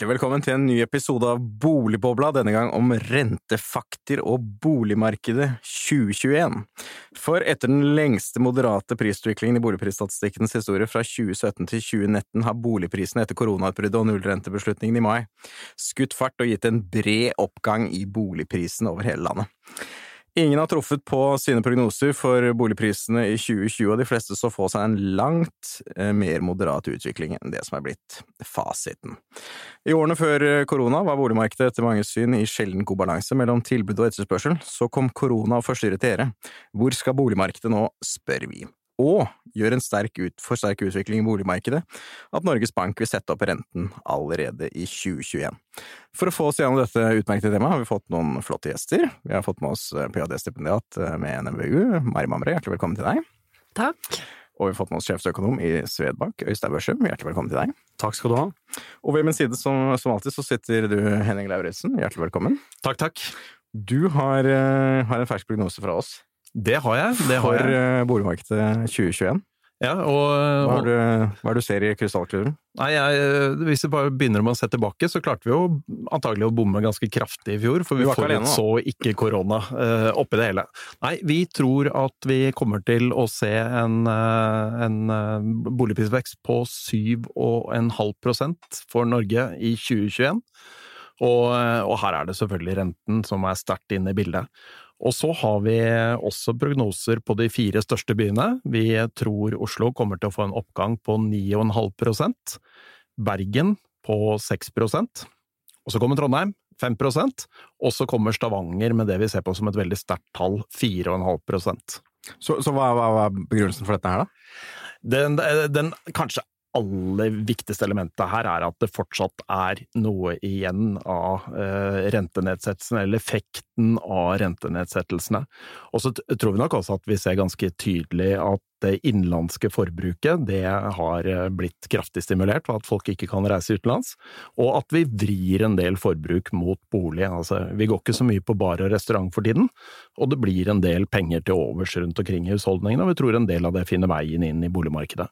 Hjertelig velkommen til en ny episode av Boligbobla, denne gang om rentefakter og boligmarkedet 2021. For etter den lengste moderate prisutviklingen i boligprisstatistikkens historie fra 2017 til 2019 har boligprisene etter koronautbruddet og nullrentebeslutningen i mai skutt fart og gitt en bred oppgang i boligprisene over hele landet. Ingen har truffet på sine prognoser for boligprisene i 2020, og de fleste så få seg en langt eh, mer moderat utvikling enn det som er blitt fasiten. I årene før korona var boligmarkedet etter mange syn i sjelden god balanse mellom tilbud og etterspørsel. Så kom korona og forstyrret dere. Hvor skal boligmarkedet nå, spør vi og gjør en sterk ut, for sterk utvikling i boligmarkedet at Norges Bank vil sette opp renten allerede i 2021. For å få oss gjennom dette utmerkede temaet har vi fått noen flotte gjester. Vi har fått med oss ph.d.-stipendiat med NMBU, Mari Mamre, hjertelig velkommen til deg. Takk. Og vi har fått med oss sjefsøkonom i Svedbank, Øystein Børsum, hjertelig velkommen til deg. Takk skal du ha. Og ved min side, som, som alltid, så sitter du, Henning Lauritzen, hjertelig velkommen. Takk, takk. Du har, uh, har en fersk prognose fra oss. Det har jeg. Det har for jeg. uh, boligmarkedet 2021. Ja, og, Hva er det hva er det du ser i krystallkluren? Nei, jeg, Hvis vi bare begynner med å se tilbake, så klarte vi jo antagelig å bomme ganske kraftig i fjor. For vi alene, forutså ikke korona uh, oppi det hele. Nei, vi tror at vi kommer til å se en, en boligprisvekst på 7,5% for Norge i 2021. Og, og her er det selvfølgelig renten som er sterkt inne i bildet. Og så har vi også prognoser på de fire største byene. Vi tror Oslo kommer til å få en oppgang på 9,5% Bergen på 6% og så kommer Trondheim 5% og så kommer Stavanger med det vi ser på som et veldig sterkt tall, 4,5 Så, så hva, hva, hva er begrunnelsen for dette her, da? den, den kanskje aller viktigste elementet her er at det fortsatt er noe igjen av eh, rentenedsettelsen, eller effekten av rentenedsettelsene. Og så tror vi nok også at vi ser ganske tydelig at det innenlandske forbruket det har eh, blitt kraftig stimulert, og at folk ikke kan reise utenlands. Og at vi vrir en del forbruk mot bolig. Altså, vi går ikke så mye på bar og restaurant for tiden, og det blir en del penger til overs rundt omkring i husholdningene, og vi tror en del av det finner veien inn i boligmarkedet.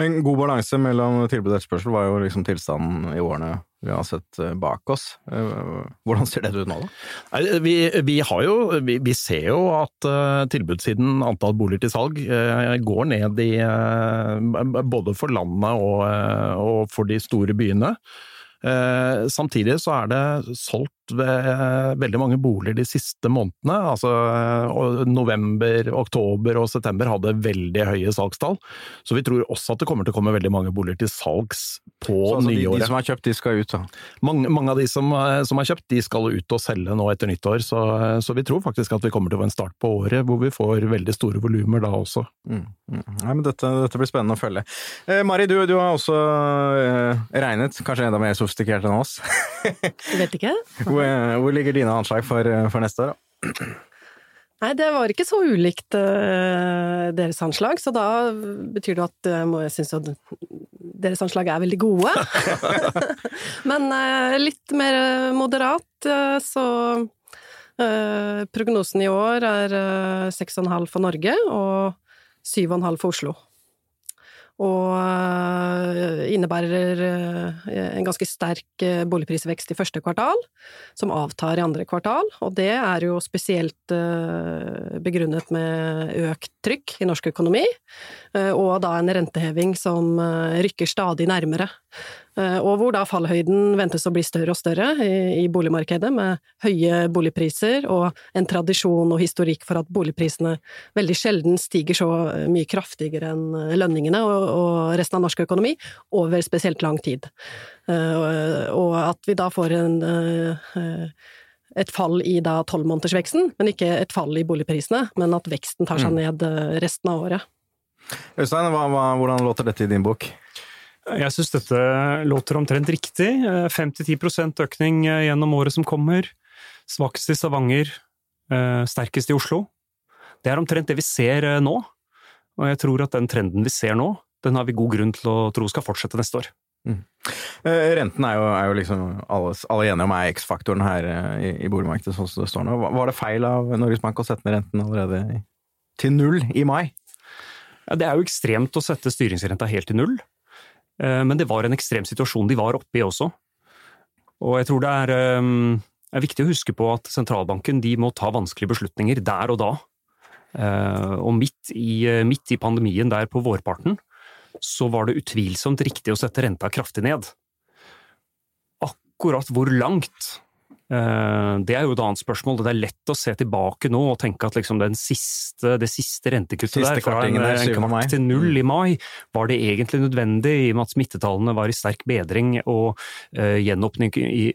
Men god balanse mellom tilbud og etterspørsel var jo liksom tilstanden i årene vi har sett eh, bak oss. Eh, Hvordan ser det ut nå, da? Vi, vi, jo, vi, vi ser jo at uh, tilbudssiden, antall boliger til salg, går ned i Både for landet og, og for de store byene. Samtidig så er det solgt veldig mange boliger de siste månedene. Altså uh, november, oktober og september hadde veldig høye salgstall. Så vi tror også at det kommer til å komme veldig mange boliger til salgs på Så, altså, de, nyåret. de som har kjøpt, de skal ut, da. Mange, mange av de som, eh, som har kjøpt, de skal ut og selge nå etter nyttår, så, så vi tror faktisk at vi kommer til å få en start på året hvor vi får veldig store volumer da også. Mm, mm. Nei, men dette, dette blir spennende å følge. Eh, Mari, du, du har også eh, regnet, kanskje enda mer sofistikert enn oss. Jeg vet ikke. hvor, eh, hvor ligger dine anslag for, eh, for neste år? da? Nei, det var ikke så ulikt uh, deres anslag, så da betyr det at uh, må jeg synes at deres anslag er veldig gode. Men uh, litt mer moderat, så prognosen i år er uh, 6,5 for Norge og 7,5 for Oslo. Og uh, innebærer uh, en ganske sterk uh, boligprisvekst i første kvartal, som avtar i andre kvartal. Og det er jo spesielt begrunnet med økt trykk i norsk økonomi, og da en renteheving som rykker stadig nærmere. Uh, Og hvor da fallhøyden ventes å bli større og større i, boligmarkedet, med høye boligpriser og en tradisjon og historikk for at boligprisene veldig sjelden stiger så uh, mye kraftigere enn uh, lønningene og, resten av norsk økonomi over spesielt lang tid. Og at vi da får en et fall i da tolvmånedersveksten, men ikke et fall i boligprisene, men at veksten tar seg Mm. ned resten av året. Øystein, hvordan låter dette i din bok? Jeg syns dette låter omtrent riktig. 5-10 økning eh, gjennom året som kommer. Svakest i Stavanger, eh, sterkest i Oslo. Det er omtrent det vi ser eh, nå. Og jeg tror at den trenden vi ser nå, den har vi god grunn til å tro skal fortsette neste år. Mm. Renten er jo, er jo liksom alle, alle enige om er X-faktoren her eh, i, i boligmarkedet, sånn som det står nå. Var- det feil av Norges Bank å sette ned renten allerede til null i mai? Ja, det er jo ekstremt å sette styringsrenta helt til null, eh, men det var en ekstrem situasjon de var oppe i også. Og jeg tror det er, eh, er viktig å huske på at sentralbanken de må ta vanskelige beslutninger der og da. Eh, Og midt i, midt i pandemien der på vårparten, så var det utvilsomt riktig å sette renta kraftig ned. Akkurat hvor langt Eh, Det er jo et annet spørsmål. Det er lett å se tilbake nå og tenke at liksom den siste, det siste rentekuttet Siste der, fra en, der, en 7. mai. kvart til null i mai, var det egentlig nødvendig i og med at smittetallene var i sterk bedring og uh, gjenåpning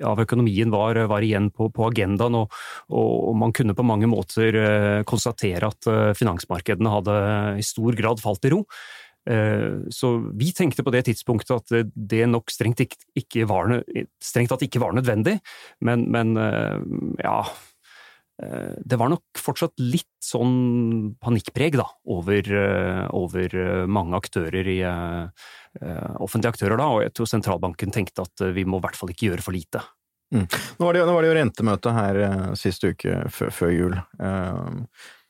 av økonomien var, var igjen på, på agendaen, og, og man kunne på mange måter uh, konstatere at uh, finansmarkedene hadde i stor grad falt i ro. Eh, Så vi tenkte på det tidspunktet at det- nok strengt, ikke var, strengt tatt ikke var nødvendig, men, men eh, ja eh, Det var nok fortsatt litt sånn panikkpreg da, over, over mange aktører i Offentlige aktører da, og jeg tror sentralbanken tenkte at vi må i hvert fall ikke gjøre for lite. Nå var det, nå var det jo rentemøte her sist uke før, før jul, eh,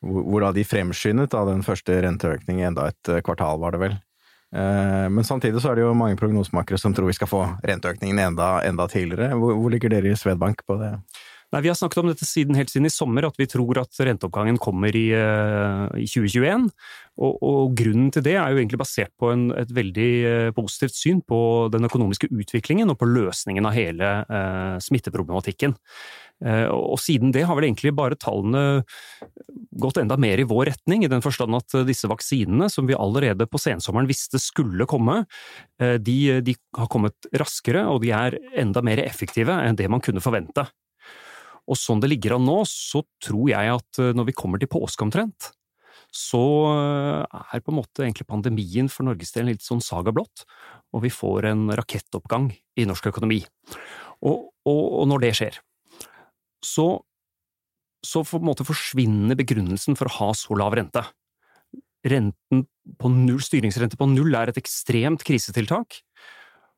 hvor, da de fremskyndet da den første renteøkningen enda et eh, kvartal, var det vel. Eh, men samtidig så er det jo mange prognosemakere som tror vi skal få renteøkningen enda, enda tidligere. Hvor, hvor ligger dere i Svedbank på det? Nei, Vi har snakket om dette siden, helt siden i sommer, at vi tror at renteoppgangen kommer i, eh, i 2021. Og, og grunnen til det er jo egentlig basert på en, et veldig positivt syn på den økonomiske utviklingen og på løsningen av hele eh, smitteproblematikken. Eh, og, siden det har vel egentlig bare tallene gått enda mer i vår retning, i den forstand at eh, disse vaksinene, som vi allerede på sensommeren visste skulle komme, eh, de, de har kommet raskere, og de er enda mer effektive enn det man kunne forvente. Og sånn det ligger an nå, så tror jeg at når vi kommer til påske omtrent, så er på en måte egentlig pandemien for Norges del litt sånn saga blått, og vi får en rakettoppgang i norsk økonomi. Og, og, og når det skjer, så, så for, måte forsvinner begrunnelsen for å ha så lav rente. På null, styringsrente på null er et ekstremt krisetiltak.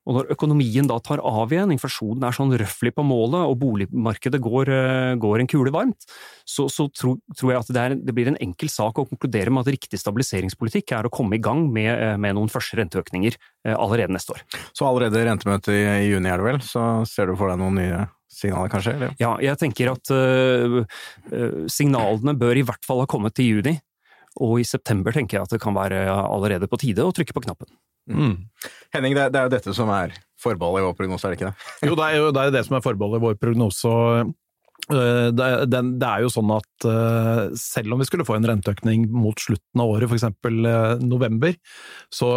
Og når økonomien da tar av igjen, inflasjonen er sånn røftlig på målet, og boligmarkedet går, eh, går en kule varmt, så, så tror, tror jeg at det, er, det blir en enkel sak å konkludere med at riktig stabiliseringspolitikk er å komme i gang med, eh, med noen første renteøkninger eh, allerede neste år. Så allerede rentemøte i juni er det vel, så ser du for deg noen nye signaler kanskje? Eller? Ja, jeg tenker at øh, signalene bør i hvert fall ha kommet til juni, og i september tenker jeg at det kan være allerede på tide å trykke på knappen. Mm. Henning, det, er- det er jo dette som er forbeholdet i vår prognose, er det ikke det? Jo, det er jo det, er det som er forbeholdet i vår prognose. og det, er- det er jo sånn at øh, selv om vi skulle få en renteøkning mot slutten av året, f.eks. november, så,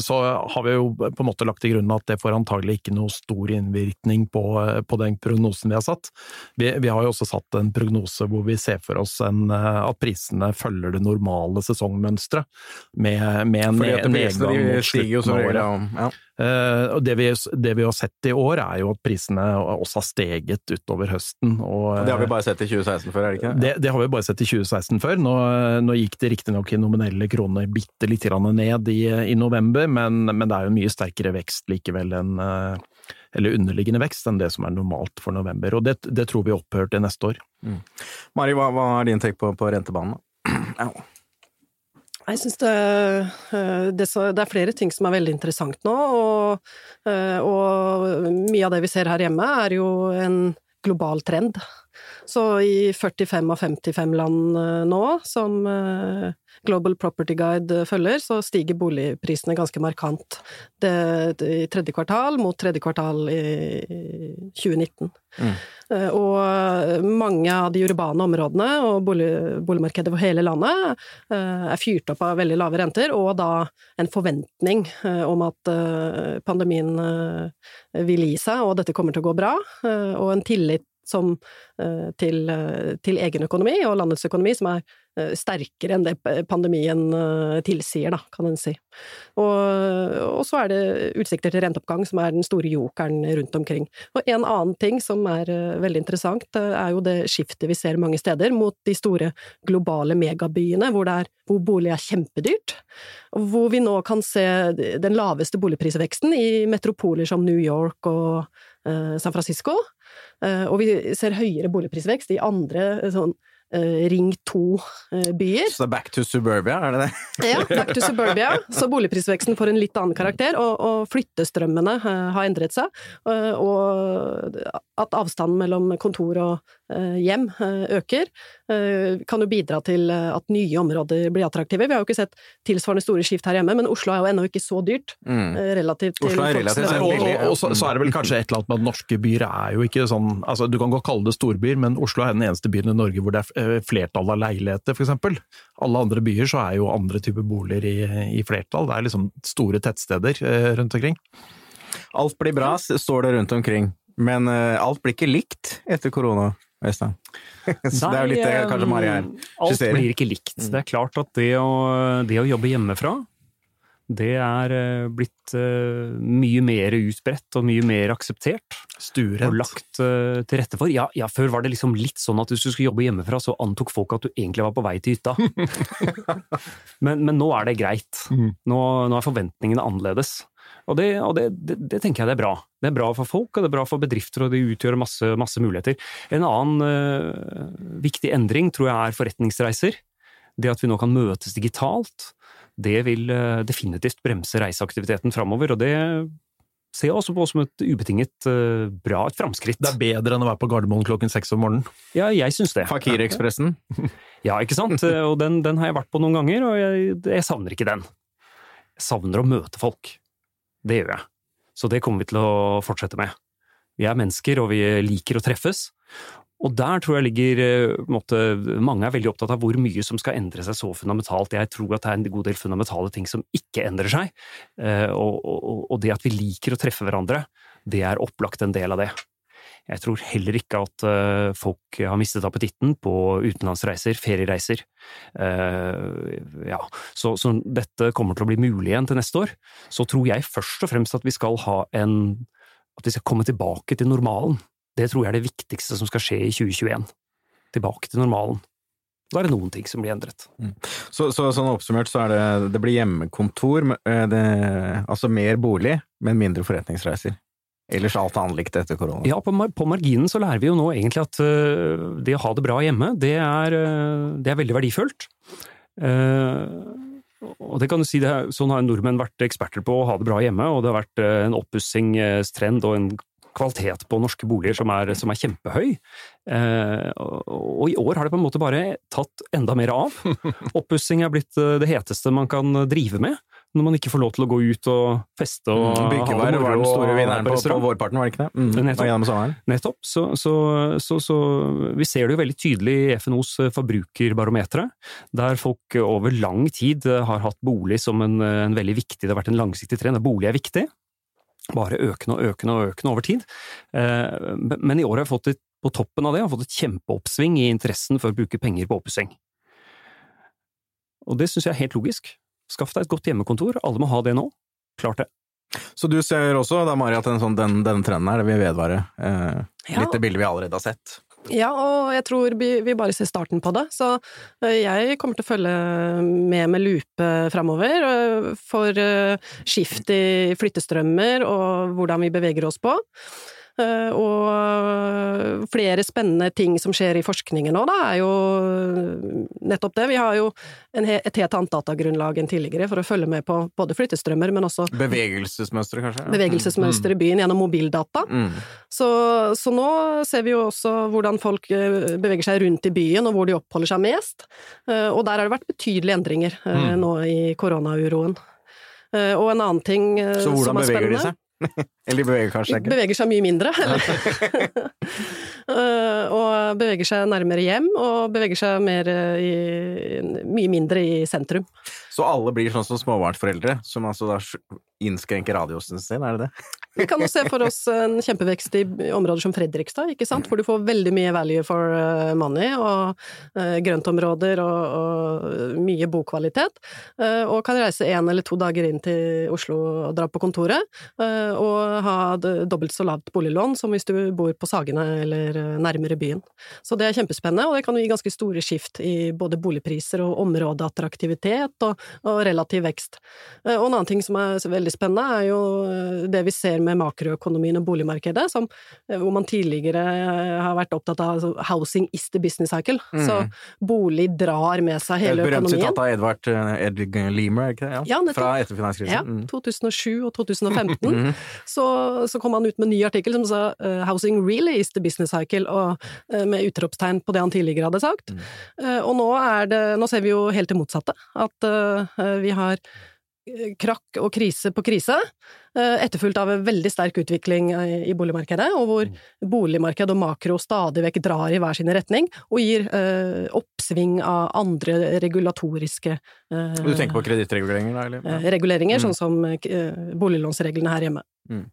så har vi jo på en måte lagt til grunn at det får antagelig ikke noe stor innvirkning på, på den prognosen vi har satt. Vi, vi har jo også satt en prognose hvor vi ser for oss en, at prisene følger det normale sesongmønsteret, med, med en Fordi at prisene nedgang mot slutten av året. Ja. Eh, og det vi, det vi har sett i år, er jo at prisene også har steget utover høsten. Og, det har vi bare sett i 2016 før, er det ikke? det, det har vi bare sett i 2016 før. Nå, nå gikk det riktignok i nominelle kroner bitte litt ned i, i november, men, men det er jo en mye sterkere vekst likevel enn eh, eller underliggende vekst enn det som er normalt for november. Og det, det tror vi opphører til neste år. Mari, hva, hva er din take på, på rentebanen? Au. Jeg syns det, eh, det, er flere ting som er veldig interessant nå, og, eh, og mye av det vi ser her hjemme, er jo en global trend. Så i 45 av 55 land eh, nå, som Global Property Guide følger, så stiger boligprisene ganske markant det, i tredje kvartal mot tredje kvartal i 2019. Mm. Eh, Og mange av de urbane områdene og bolig, boligmarkedet for hele landet eh, er fyrt opp av veldig lave renter, og da en forventning eh, om at eh, pandemien eh, vil gi seg, og dette kommer til å gå bra, eh, og en tillit som, eh, til, eh, til egen økonomi og landets økonomi som er eh, sterkere enn det pandemien eh, tilsier, da, kan en si. Og, og, så er det utsikter til renteoppgang som er den store jokeren rundt omkring. Og en annen ting som er veldig interessant, er jo det skiftet vi ser mange steder mot de store globale megabyene, hvor, er, hvor bolig er kjempedyrt. Hvor vi nå kan se den laveste boligprisveksten i metropoler som New York og eh, San Francisco. Eh, og vi ser høyere boligprisvekst i andre eh, sånn eh, Ring 2-byer. Så back to suburbia, er det det? ja, back to suburbia. Så boligprisveksten får en litt annen karakter, og, og flyttestrømmene har endret seg. Og at avstanden mellom kontor og hjem øker, kan jo bidra til at nye områder blir attraktive. Vi har jo ikke sett tilsvarende store skift her hjemme, men Oslo er jo ennå ikke så dyrt mm. relativt til Oslo er relativt billig. Og, og, og, så, så, er det vel kanskje et eller annet med at norske byer er jo ikke sånn altså Du kan godt kalle det storbyer, men Oslo er den eneste byen i Norge hvor det er Eh, flertall av leiligheter, f.eks. Alle andre byer så er jo andre typer boliger i, i, flertall. Det er liksom store tettsteder eh, rundt omkring. Alt blir bra, står det rundt omkring. Men uh, alt blir ikke likt etter korona, Øystein. Så det er jo litt det kanskje Mari her Alt blir ikke likt. Det er klart at det å, det å jobbe hjemmefra det er eh, blitt eh, mye mer utbredt og mye mer akseptert. Stuerent. Og lagt eh, til rette for. Ja, ja, før var det liksom litt sånn at hvis du skulle jobbe hjemmefra, så antok folk at du egentlig var på vei til hytta. men, men, nå er det greit. Mm. Nå, nå er forventningene annerledes. Og, det, og det, det, det, tenker jeg det er bra. Det er bra for folk, og det er bra for bedrifter, og det utgjør masse, masse muligheter. En annen uh, viktig endring tror jeg er forretningsreiser. Det at vi nå kan møtes digitalt det vil eh, definitivt bremse reiseaktiviteten framover, og det ser jeg også på som et ubetinget uh, bra et framskritt. Det er bedre enn å være på Gardermoen klokken seks om morgenen? Ja, jeg syns det. Fakir-ekspressen? Ja, ikke sant. Og den, den, har jeg vært på noen ganger, og jeg, jeg, savner ikke den. Jeg savner å møte folk. Det gjør jeg. Så det kommer vi til å fortsette med. Vi er mennesker, og vi liker å treffes. Og der tror jeg ligger eh, måte, Mange er veldig opptatt av hvor mye som skal endre seg så fundamentalt. Jeg tror at det er en god del fundamentale ting som ikke endrer seg. Eh, og, og, og det at vi liker å treffe hverandre, det er opplagt en del av det. Jeg tror heller ikke at uh, folk har mistet appetitten på utenlandsreiser, feriereiser. Uh, ja. så, så, dette kommer til å bli mulig igjen til neste år. Så tror jeg først og fremst at vi skal ha en At vi skal komme tilbake til normalen. Det tror jeg er det viktigste som skal skje i 2021. Tilbake til normalen. Da er det noen ting som blir endret. Mm. Så, så, sånn oppsummert så er det det blir hjemmekontor, eh, det, altså mer bolig, men mindre forretningsreiser. Ellers alt annet likt etter korona? Ja, på, på, marginen så lærer vi jo nå egentlig at uh, det å ha det bra hjemme, det er, uh, det er veldig verdifullt. Uh, og det kan du si, er, Sånn har nordmenn vært eksperter på å ha det bra hjemme, og det har vært en oppussingstrend og en kvalitet på norske boliger som er, som er kjempehøy. Eh, og i år har det på en måte bare tatt enda mer av. Oppussing er blitt det heteste man kan drive med. Når man ikke får lov til å gå ut og feste og mm, Byggevær var den store vinneren på, på, vårparten, var det ikke det? Mm, Nettopp. Nettopp. Så, så, så, så, vi ser det jo veldig tydelig i FNOs forbrukerbarometre, der folk over lang tid har hatt bolig som en, en veldig viktig, det har vært en langsiktig trend. Bolig er viktig bare økende og økende og økende over tid. Eh, men i år har jeg fått et, på toppen av det, har fått et kjempeoppsving i interessen for å bruke penger på oppussing. Og det synes jeg er helt logisk. Skaff deg et godt hjemmekontor, alle må ha det nå. Klart det. Så du ser også da, Mari, at sånn, den, denne trenden her vil vedvare? Eh, ja. Litt det bildet vi allerede har sett? Ja, og jeg tror vi bare ser starten på det. Så eh, jeg kommer til å følge med med lupe framover eh, for eh, skift i flyttestrømmer og hvordan vi beveger oss på. Eh, og flere spennende ting som skjer i forskningen nå, da, er jo nettopp det. Vi har jo et helt annet datagrunnlag enn tidligere for å følge med på både flyttestrømmer, men også Bevegelsesmønstre, kanskje? Bevegelsesmønstre i byen gjennom mobildata. Mm. Så, så, nå ser vi jo også hvordan folk eh, beveger seg rundt i byen, og hvor de oppholder seg mest. Eh, og der har det vært betydelige endringer mm. nå i koronauroen. Og en annen ting som er spennende Så hvordan beveger de seg? Eller de beveger kanskje ikke? Beveger seg mye mindre. Eh, og beveger seg nærmere hjem, og beveger seg mer i, mye mindre i sentrum. Så alle blir sånn som småbarnsforeldre, som altså da innskrenker radiosen sin, er det det? vi kan jo se for oss en kjempevekst i områder som Fredrikstad, ikke sant, hvor du får veldig mye value for eh, money, og uh, grøntområder og, og, mye bokvalitet, uh, og kan reise én eller to dager inn til Oslo og dra på kontoret, og ha dobbelt så lavt boliglån som hvis du bor på Sagene eller nærmere byen. Så det er kjempespennende, og det kan jo gi ganske store skift i både boligpriser og områdeattraktivitet og, og relativ vekst. Og en annen ting som er veldig spennende, er jo det vi ser med makroøkonomien og boligmarkedet, som, eh, hvor man tidligere eh, har vært opptatt av altså, 'housing is the business cycle'. Mm. Så bolig drar med seg hele økonomien. Et berømt sitat av Edvard eh, Edvig Leamer, ikke det? Ja, ja. Fra etter finanskrisen. Ja, 2007 mm. og 2015. mm. så, så, kom han ut med en ny artikkel som sa 'housing really is the business cycle', og med utropstegn på det han tidligere hadde sagt. Mm. Og nå er det Nå ser vi jo helt det motsatte. At vi har krakk og krise på krise, eh, etterfulgt av en veldig sterk utvikling i boligmarkedet, og hvor mm. boligmarked og makro stadig vekk drar i hver sin retning, og gir eh, oppsving av andre regulatoriske eh, Du tenker på kredittreguleringer, da? Eller? Eh, reguleringer, mm. sånn som eh, boliglånsreglene her hjemme. Mm.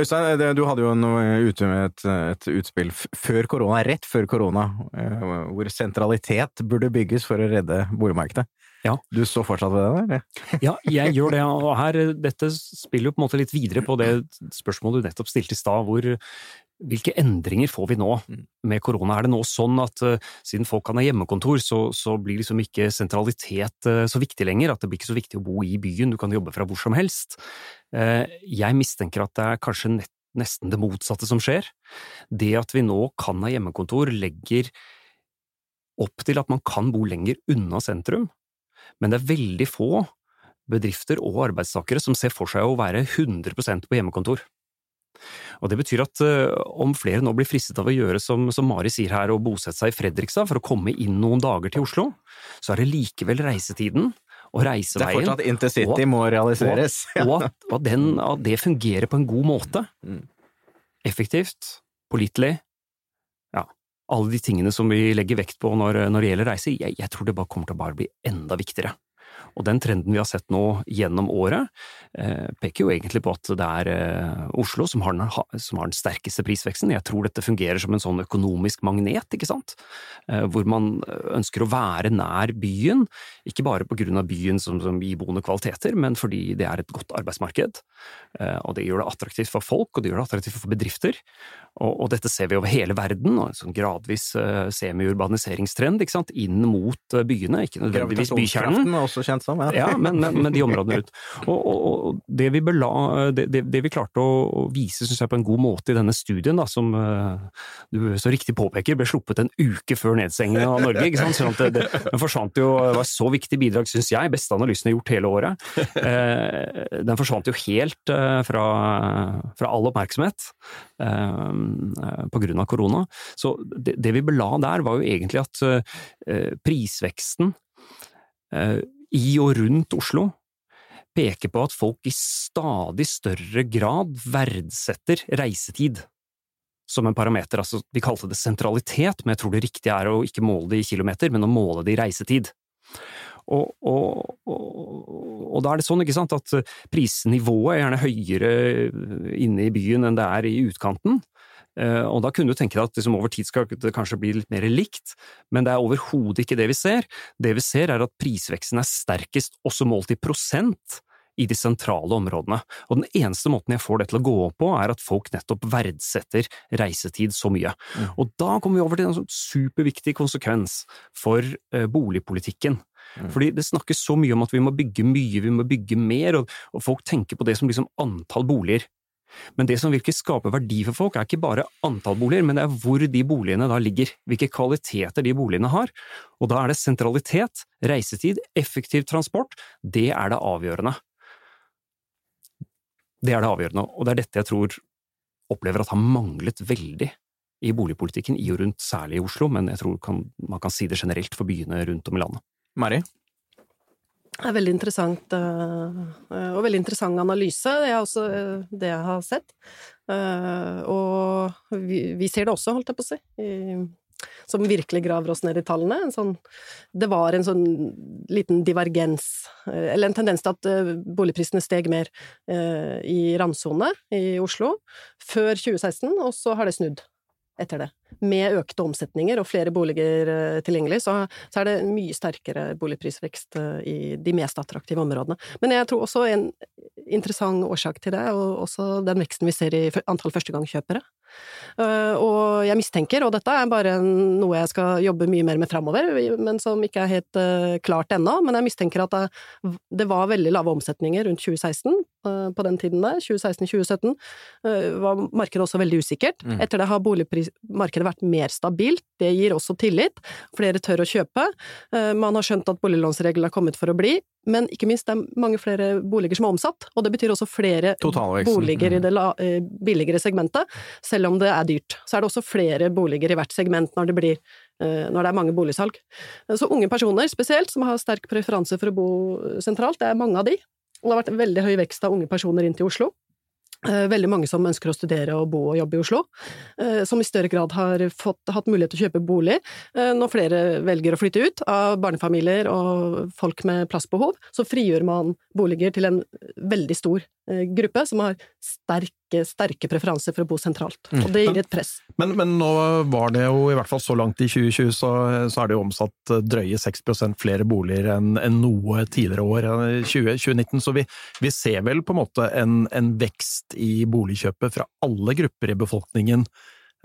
Øystein, du hadde jo noe ute med et, et, utspill før korona, rett før korona, hvor sentralitet burde bygges for å redde boligmarkedet. Ja. Du står fortsatt ved det, eller? ja, jeg gjør det. Og her, dette spiller jo på en måte litt videre på det spørsmålet du nettopp stilte i stad, hvor hvilke endringer får vi nå mm. med korona? Er det nå sånn at uh, siden folk kan ha hjemmekontor, så, så, blir liksom ikke sentralitet uh, så viktig lenger? At det blir ikke så viktig å bo i byen, du kan jobbe fra hvor som helst? Uh, jeg mistenker at det er kanskje nett, nesten det motsatte som skjer. Det at vi nå kan ha hjemmekontor, legger opp til at man kan bo lenger unna sentrum, men det er veldig få bedrifter og arbeidstakere som ser for seg å være 100% på hjemmekontor. Og Det betyr at uh, om flere nå blir fristet av å gjøre som, som Mari sier her, og bosette seg i Fredrikstad for å komme inn noen dager til Oslo, så er det likevel reisetiden og reiseveien Det er fortsatt intercity må realiseres. Og, og, at, og den, at, det fungerer på en god måte. Mm. Effektivt, pålitelig. Alle de tingene som vi legger vekt på når, når det gjelder reise. Jeg, jeg tror det bare kommer til å bli enda viktigere. Og den trenden vi har sett nå gjennom året, eh, peker jo egentlig på at det er eh, Oslo som har, den, som har, den, sterkeste prisveksten. Jeg tror dette fungerer som en sånn økonomisk magnet, ikke sant? Eh, hvor man ønsker å være nær byen, ikke bare på grunn av byen som, som iboende kvaliteter, men fordi det er et godt arbeidsmarked. Og det gjør det attraktivt for folk, og det gjør det attraktivt for bedrifter. Og, og dette ser vi over hele verden, og en sånn gradvis semi-urbaniseringstrend inn mot byene, ikke nødvendigvis bykjernen. Kjent som, ja. men, men, men, de områdene rundt. Og, og, og det, vi bela, det, det, det, vi klarte å vise, synes jeg, på en god måte i denne studien, da, som uh, du så riktig påpeker, ble sluppet en uke før nedstengingen av Norge. ikke sant? Sånn det, den forsvant jo, det var et så viktig bidrag, syns jeg, beste analysen jeg har gjort hele året. Uh, den forsvant jo helt uh, fra, fra, all oppmerksomhet på grunn av korona. Så det, det vi bela der, var jo egentlig at prisveksten i og rundt Oslo peker på at folk i stadig større grad verdsetter reisetid som en parameter. Altså, vi kalte det sentralitet, men jeg tror det riktige er å ikke måle det i kilometer, men å måle det i reisetid. Og, og, og, og, da er det sånn sant, at prisnivået er gjerne høyere inne i byen enn det er i utkanten. Eh, og da kunne du tenke deg at liksom over tid skal det kanskje bli litt mer likt, men det er overhodet ikke det vi ser. Det vi ser er at prisveksten er sterkest også målt i prosent i de sentrale områdene. Og den eneste måten jeg får det til å gå opp på, er at folk nettopp verdsetter reisetid så mye. Mm. Og da kommer vi over til en sånn superviktig konsekvens for uh, boligpolitikken. Mm. Fordi det snakkes så mye om at vi må bygge mye, vi må bygge mer, og, og folk tenker på det som liksom antall boliger. Men det som virkelig skaper verdi for folk, er ikke bare antall boliger, men det er hvor de boligene da ligger, hvilke kvaliteter de boligene har. Og da er det sentralitet, reisetid, effektiv transport, det er det avgjørende. Det er det avgjørende, og det er dette jeg tror opplever at har manglet veldig i boligpolitikken i og rundt, særlig i Oslo, men jeg tror kan, man kan si det generelt for byene rundt om i landet. Mari? Det er veldig interessant, eh, og veldig interessant analyse. Det er også eh, det jeg har sett. Eh, og vi, ser det også, holdt jeg på å si. som virkelig graver oss ned i tallene. En sånn, det var en sånn liten divergens, eh, eller en tendens til at eh, boligprisene steg mer eh, i randsone i Oslo før 2016, og så har det snudd etter det. Med økte omsetninger og flere boliger eh, tilgjengelig, så, så, er det mye sterkere boligprisvekst eh, i de mest attraktive områdene. Men jeg tror også en interessant årsak til det, og også den veksten vi ser i antall førstegangskjøpere. Uh, og jeg mistenker, og dette er bare noe jeg skal jobbe mye mer med framover, men som ikke er helt klart ennå, men jeg mistenker at det, var veldig lave omsetninger rundt 2016, uh, på den tiden der, 2016-2017, var markedet også veldig usikkert. Mm. Etter det har boligmarkedet vært mer stabilt, det gir også tillit, flere tør å kjøpe, man har skjønt at boliglånsreglene er kommet for å bli, men ikke minst det er mange flere boliger som er omsatt, og det betyr også flere boliger i mm. det eh, billigere segmentet, selv om det er dyrt. Så er det også flere boliger i hvert segment når det, blir, eh, når det er mange boligsalg. Så unge personer spesielt, som har sterk preferanse for å bo sentralt, det er mange av de. Det har vært veldig høy vekst av unge personer inn til Oslo. Eh, veldig mange som ønsker å studere og bo og jobbe i Oslo, eh, som i større grad har fått, hatt mulighet til å kjøpe bolig eh, når flere velger å flytte ut av barnefamilier og folk med plassbehov. Så frigjør man boliger til en veldig stor gruppe som har sterke, sterke preferanser for å bo sentralt. Mm. Og det gir et press. Men, men, nå var det jo, i hvert fall så langt i 2020, så, så er det jo omsatt drøye 6% flere boliger enn en noe tidligere år, 20, 2019. Så vi, vi, ser vel på en måte en, en vekst i boligkjøpet fra alle grupper i befolkningen,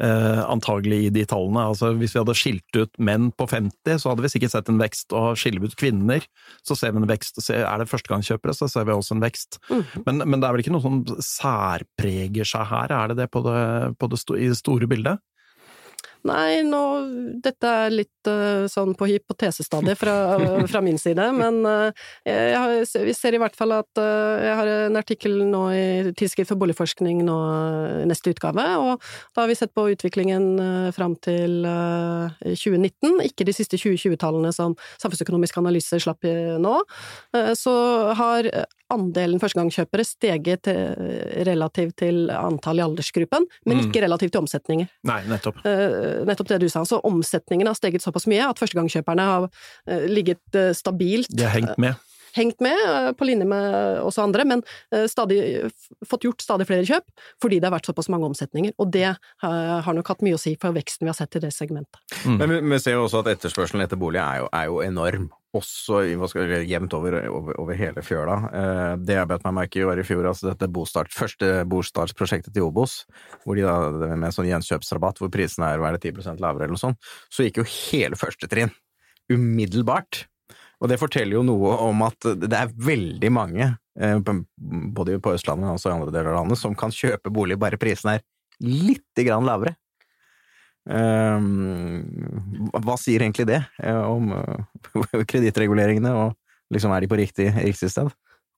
eh, antagelig i de tallene. Altså, hvis vi hadde skilt ut menn på 50, så hadde vi sikkert sett en vekst, og skiller vi ut kvinner, så ser vi en vekst. Er det førstegangskjøpere, så ser vi også en vekst. Mm. Men, men, det er vel ikke noe som særpreger seg her, er det det, på det, på det i det store bildet? Nei, nå Dette er litt uh, sånn på hypotesestadiet fra, fra min side, men uh, har, vi ser i hvert fall at uh, jeg har en artikkel nå i Tidsskrift for boligforskning nå neste utgave, og da har vi sett på utviklingen fram til 2019, ikke de siste 2020-tallene som Samfunnsøkonomisk analyse slapp nå. så har andelen førstegangskjøpere steget relativt til antall i aldersgruppen, men mm. ikke relativt til omsetninger. Nei, nettopp. Nettopp det du sa. Så omsetningen har steget såpass mye at førstegangskjøperne har uh, ligget uh, stabilt. De har hengt med? Hengt med, på linje med oss andre, men stadig, fått gjort stadig flere kjøp fordi det har vært såpass mange omsetninger. Og det har nok hatt mye å si for veksten vi har sett i det segmentet. Mm. Men vi, vi, ser jo også at etterspørselen etter bolig er jo, er jo enorm også jevnt over, over, over, hele fjøla. Eh, det jeg bet meg merke i var i fjor, altså dette bostart, første bostartsprosjektet til Obos, hvor de da, med sånn gjenkjøpsrabatt hvor prisene er, er 10% lavere eller noe sånt, så gikk jo hele første trinn umiddelbart. Og det forteller jo noe om at det er veldig mange, eh, både på Østlandet og også i andre deler av landet, som kan kjøpe bolig bare prisen er litt grann lavere. Ehm, hva sier egentlig det eh, om eh, kredittreguleringene, og liksom er de på riktig, riktig sted?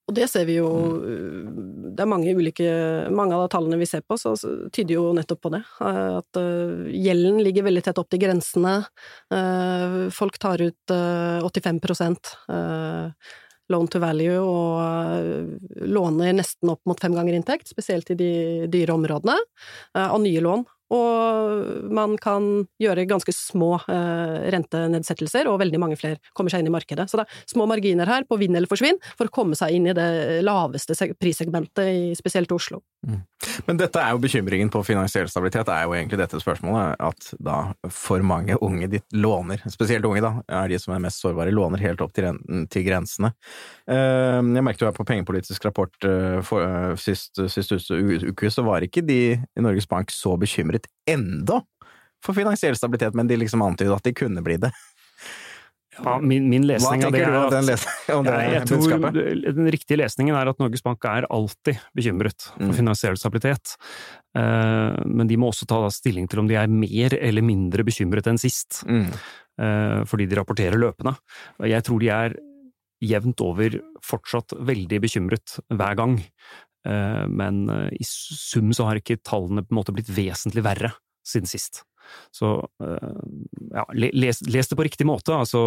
Og det ser vi jo Det er mange ulike Mange av tallene vi ser på, så tyder jo nettopp på det. At eh, gjelden ligger veldig tett opp til grensene. Folk tar ut 85 loan to value og låner nesten opp mot fem ganger inntekt, spesielt i de dyre områdene, av nye lån og man kan gjøre ganske små eh, rentenedsettelser, og veldig mange flere kommer seg inn i markedet. Så det er små marginer her på vinn eller forsvinn for å komme seg inn i det laveste prissegmentet i spesielt Oslo. Mm. Men dette er jo bekymringen på finansiell stabilitet, er jo egentlig dette spørsmålet, at da for mange unge ditt låner, spesielt unge da, er de som er mest sårbare, låner helt opp til, til grensene. Eh, jeg merket jo her på Pengepolitisk rapport eh, for, eh, sist, sist uke, så var ikke de i Norges Bank så bekymret bekymret enda for finansiell stabilitet, men de liksom antydet at de kunne bli det. Ja, min, min lesning av det er at, den, ja, jeg tror Den riktige lesningen er at Norges Bank er alltid bekymret for mm. finansiell stabilitet. Uh, men de må også ta stilling til om de er mer eller mindre bekymret enn sist. Mm. Uh, fordi de rapporterer løpende. Jeg tror de er jevnt over fortsatt veldig bekymret hver gang. Eh, men eh, i sum så har ikke tallene på en måte blitt vesentlig verre siden sist. Så eh, ja, les, les, det på riktig måte. Altså,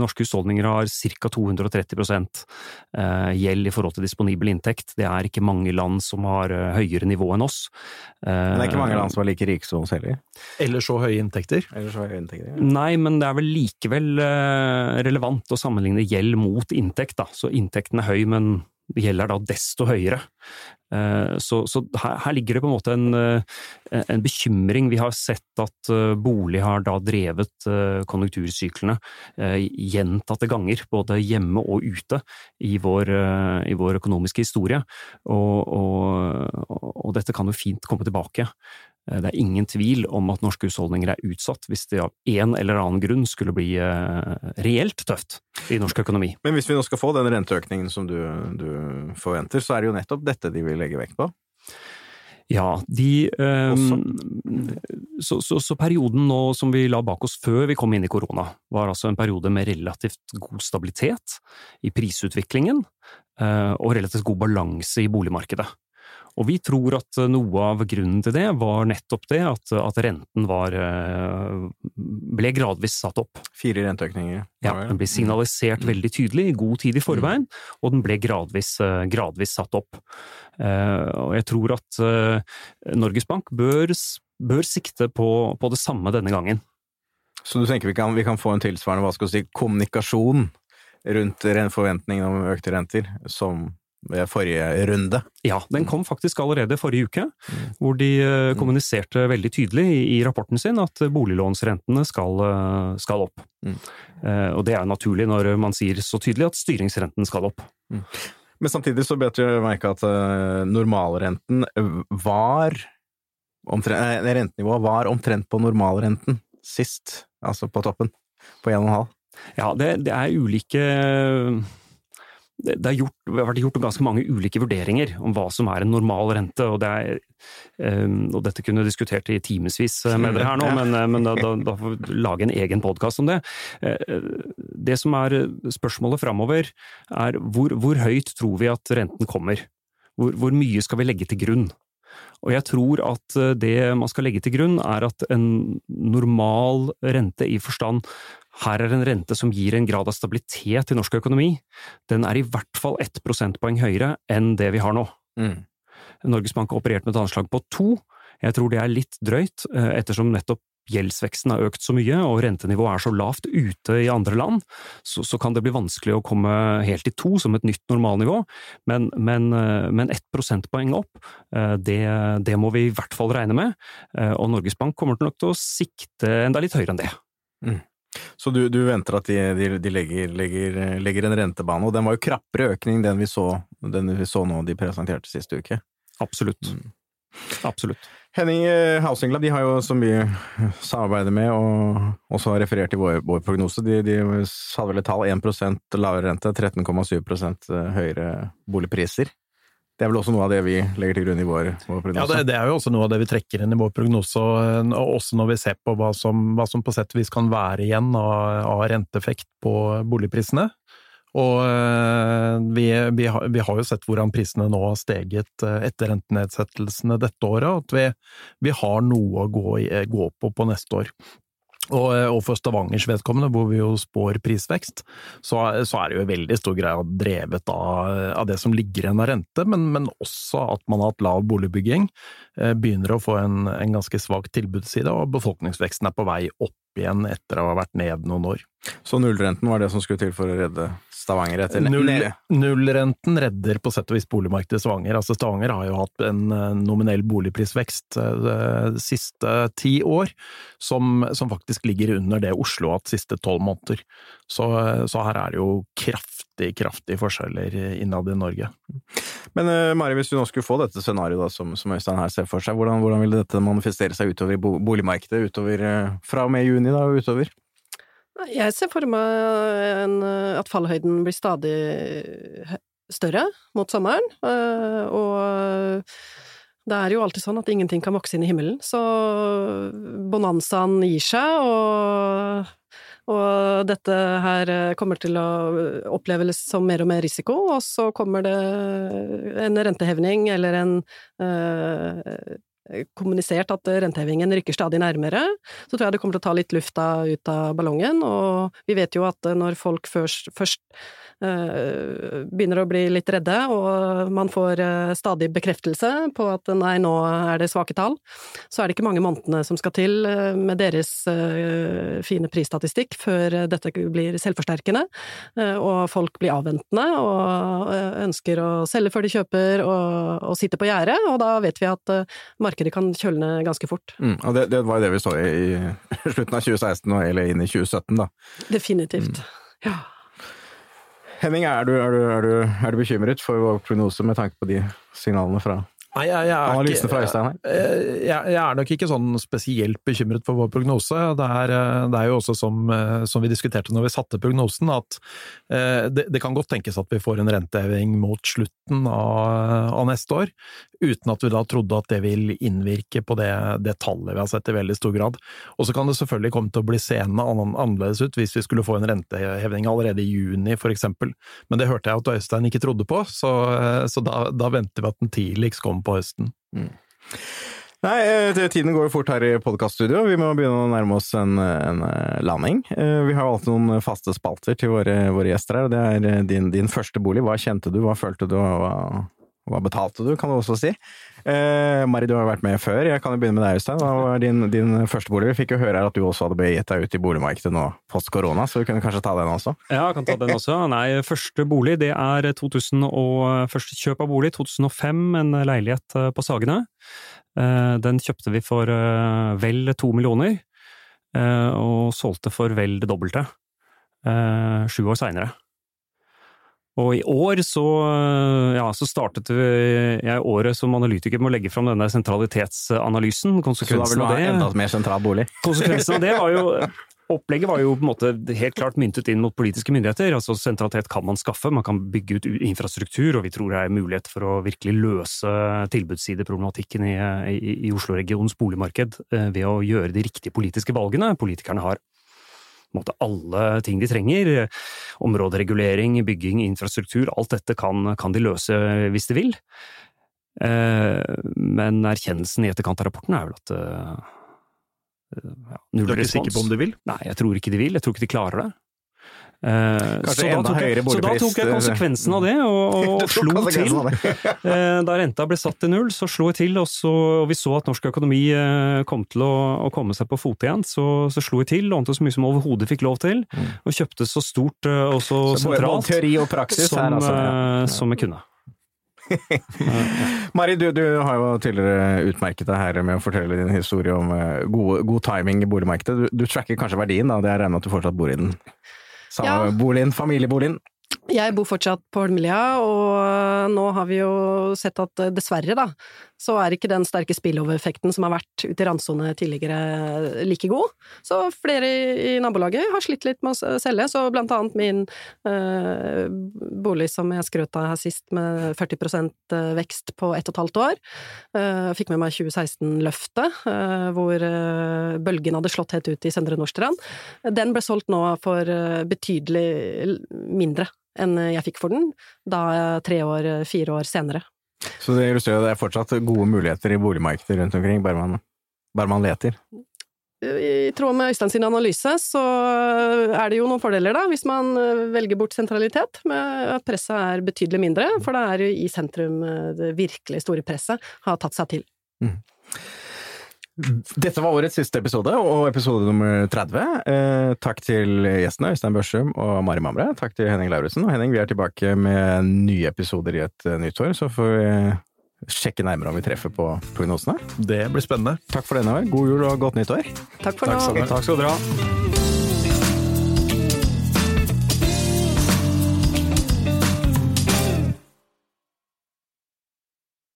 norske husholdninger har ca. 230 eh, gjeld i forhold til disponibel inntekt. Det er ikke mange land som har høyere nivå enn oss. Men det er ikke mange land som er like rike som oss heller? Eller så høye inntekter? Eller så høye inntekter, ja. Nei, men det er vel likevel relevant å sammenligne gjeld mot inntekt. Da. Så inntekten er høy, men gjelder da desto høyere. Eh, så, så her, her, ligger det på en måte en, eh, en, bekymring. Vi har sett at eh, bolig har da drevet konjunktursyklene gjentatte ganger, både hjemme og ute, i vår, i vår økonomiske historie. Og, og, og, dette kan jo fint komme tilbake. Eh, det er ingen tvil om at norske husholdninger er utsatt hvis det av en eller annen grunn skulle bli eh, reelt tøft i norsk økonomi. Men hvis vi nå skal få den renteøkningen som du, du forventer, så er det jo nettopp dette de vil legge vekt på? Ja, de um, så, så, så, perioden nå som vi la bak oss før vi kom inn i korona, var altså en periode med relativt god stabilitet i prisutviklingen og relativt god balanse i boligmarkedet. Og vi tror at eh, noe av grunnen til det var nettopp det at, at renten var eh, ble gradvis satt opp. Fire renteøkninger? Ja, den ble signalisert veldig tydelig i god tid i forveien, og den ble gradvis, eh, gradvis satt opp. Og jeg tror at Norges Bank bør, bør sikte på, på, det samme denne gangen. Så du tenker vi kan, vi kan få en tilsvarende hva skal si, kommunikasjon rundt forventningene om økte renter, som forrige runde. Ja, den kom faktisk allerede forrige uke, hvor de eh, mm. kommuniserte veldig tydelig i rapporten sin at boliglånsrentene skal, eh, skal opp. Mm. Eh, og det er naturlig når man sier så tydelig at styringsrenten skal opp. Mm. Men samtidig så bet jeg merke at normalrenten var omtrent, Rentenivået var omtrent på normalrenten sist, altså på toppen, på 1,5. Ja, det, det er ulike det, har gjort, det har vært gjort ganske mange ulike vurderinger om hva som er en normal rente, og, det er, um, og dette kunne diskutert i timevis eh, med dere her nå, men, eh, men da, da, da, får vi lage en egen podkast om det. Det som er spørsmålet framover, er hvor, hvor, høyt tror vi at renten kommer? Hvor, hvor mye skal vi legge til grunn? Og jeg tror at det man skal legge til grunn, er at en normal rente i forstand her er en rente som gir en grad av stabilitet i norsk økonomi. Den er i hvert fall ett prosentpoeng høyere enn det vi har nå. Mm. Norges Bank har operert med et anslag på to. Jeg tror det er litt drøyt, eh, ettersom nettopp gjeldsveksten har økt så mye og rentenivået er så lavt ute i andre land, så, så, kan det bli vanskelig å komme helt i to som et nytt normalnivå. Men, men, eh, men ett prosentpoeng opp, eh, det, det, må vi i hvert fall regne med. Og Norges Bank kommer nok til å sikte enda litt høyere enn det. Mm. Så du, du, venter at de, de, de legger, legger, legger, en rentebane, og den var jo krappere økning den vi så, den vi så nå de presenterte siste uke? Absolutt. Mm. Absolutt. Henning eh, de har jo, som vi samarbeider med og også har referert i vår, vår prognose, de, de hadde vel et tall 1% lavere rente, 13,7 eh, høyere boligpriser. Det er vel også noe av det vi legger til grunn i vår, vår prognose? Ja, det, det, er jo også noe av det vi trekker inn i vår prognose, og, og også når vi ser på hva som, hva som på sett og vis kan være igjen av, av renteeffekt på boligprisene. Og eh, vi, vi, har, vi, har, jo sett hvordan prisene nå har steget eh, etter rentenedsettelsene dette året, og at vi, vi har noe å gå, gå på på neste år. Og, og, for Stavangers vedkommende, hvor vi jo spår prisvekst, så, så er det jo i veldig stor grad drevet av, av det som ligger igjen av rente, men, men, også at man har hatt lav boligbygging, eh, begynner å få en, en ganske svak tilbudsside, og befolkningsveksten er på vei opp igjen etter å ha vært ned noen år. Så nullrenten var det som skulle til for å redde Stavanger etter Null, Nullrenten redder på sett og vis boligmarkedet i Stavanger. Altså Stavanger har jo hatt en eh, nominell boligprisvekst eh, de siste ti år, som, som, faktisk ligger under det Oslo har hatt siste tolv måneder. Så, så, her er det jo kraftig, kraftig forskjeller innad i Norge. Men Mari, hvis du nå skulle få dette scenarioet som, som Øystein her ser for seg, hvordan, hvordan vil dette manifestere seg utover i boligmarkedet utover, fra og med juni da, og utover? Jeg ser for meg en, at fallhøyden blir stadig større mot sommeren, eh, og det er jo alltid sånn at ingenting kan vokse inn i himmelen, så bonanzaen gir seg, og, og dette her kommer til å oppleves som mer og mer risiko, og så kommer det en rentehevning eller en uh, kommunisert at rentehevingen rykker stadig nærmere, så tror jeg det kommer til å ta litt lufta ut av ballongen. Og vi vet jo at når folk først, først øh, begynner å bli litt redde, og man får øh, stadig bekreftelse på at nei, nå er det svake tall, så er det ikke mange månedene som skal til øh, med deres fine prisstatistikk før dette blir selvforsterkende, og folk blir avventende og ønsker å selge før de kjøper og, og sitter på gjerdet, og da vet vi at markedet kan kjølne ganske fort. Mm, og det, det, var jo det vi så i, i slutten av 2016, eller inn i 2017, da. Definitivt. Mm. Ja. Henning, er du, er, du, er, du, er du, bekymret for vår prognose med tanke på de signalene fra Nei, jeg, jeg, fra Øystein? Eh, jeg, jeg, er nok ikke sånn spesielt bekymret for vår prognose. Det er, eh, det er jo også som, eh, som, vi diskuterte når vi satte prognosen, at det, det, kan godt tenkes at vi får en renteheving mot slutten av, av, neste år, uten at vi da trodde at det vil innvirke på det, det, tallet vi har sett i veldig stor grad. Og så kan det selvfølgelig komme til å bli seende annerledes ut hvis vi skulle få en renteheving allerede i juni, for eksempel. Men det hørte jeg at Øystein ikke trodde på, så, så da, da, venter vi at den tidligst kommer på høsten. Mm. Nei, eh, tiden går jo fort her i podkaststudio. Vi må begynne å nærme oss en, en, eh, landing. Eh, vi har alltid noen faste spalter til våre, våre gjester her. Det er din, din, første bolig. Hva kjente du, hva følte du, hva, hva betalte du, kan du også si. Eh, Mari, du har vært med før. Jeg kan jo begynne med deg, Øystein. Hva var din, din første bolig? Vi fikk jo høre her at du også hadde begitt deg ut i boligmarkedet nå post korona, så du kunne kanskje ta den også? Ja, jeg kan ta den også. Nei, første bolig det er 2000 og, første kjøp av bolig 2005, en leilighet eh, på Sagene. Eh, den kjøpte vi for eh, vel to millioner, og solgte for vel det dobbelte sju år seinere. Og i år så, ja, så startet jeg året som analytiker med å legge fram denne sentralitetsanalysen. Konsekvensen så da vil du ha enda mer sentral bolig? Konsekvensen av det var jo Opplegget var jo på en måte helt klart myntet inn mot politiske myndigheter. altså Sentralitet kan man skaffe, man kan bygge ut infrastruktur, og vi tror det er mulighet for å virkelig løse tilbudssideproblematikken i, i, i Oslo-regionens boligmarked eh, ved å gjøre de riktige politiske valgene. Politikerne har måte alle ting de trenger. Områderegulering, bygging, infrastruktur, alt dette kan, kan de løse hvis de vil. Eh, men erkjennelsen i etterkant av rapporten er vel at eh, ja, null respons. Du er ikke sikker på om de vil? Nei, jeg tror ikke de vil. Jeg tror ikke de klarer det. Eh, så da, jeg, så, da tok jeg konsekvensen av det, og, og slo til. Eh, da renta ble satt til null, så slo jeg til, og, så, og vi så at norsk økonomi eh, kom til å, å komme seg på fote igjen. Så, så, slo jeg til, lånte så mye som overhodet fikk lov til, mm. og kjøpte så stort og så, så sentralt teori og praksis som, her, altså, ja. som jeg kunne. Mari, du, du, har jo tidligere utmerket deg her med å fortelle din historie om god, god timing i boligmarkedet. Du, du tracker kanskje verdien, da? Det er regnet at du fortsatt bor i den? Sameboligen, ja. familieboligen. Jeg bor fortsatt på Holmlia, og nå har vi jo sett at dessverre, da, så er ikke den sterke spillover-effekten som har vært ute i randsone tidligere, like god. Så flere i nabolaget har slitt litt med å selge, så blant annet min øh, bolig som jeg skrøt av her sist, med 40 eh, vekst på ett og et halvt år, øh, fikk med meg 2016-løftet, øh, hvor bølgen hadde slått helt ut i Søndre Nordstrand. Den ble solgt nå for betydelig mindre enn jeg fikk for den, da tre år, fire år senere. Så det illustrerer at det er fortsatt gode muligheter i boligmarkedet rundt omkring, bare man, bare man leter? I tråd med Øystein sin analyse, så er det jo noen fordeler, da, hvis man velger bort sentralitet, med at presset er betydelig mindre, for det er jo i sentrum det virkelig store presset har tatt seg til. Mm. Dette var årets siste episode, og episode nummer 30. Eh, takk til gjestene Øystein Børsum og Mari Mamre. Takk til Henning Lauritzen. Og Henning, vi er tilbake med nye episoder i et uh, nytt år, så får vi sjekke nærmere om vi treffer på prognosene. Det blir spennende. Takk for denne år. God jul og godt nytt år. Takk for nå. Takk skal dere ha.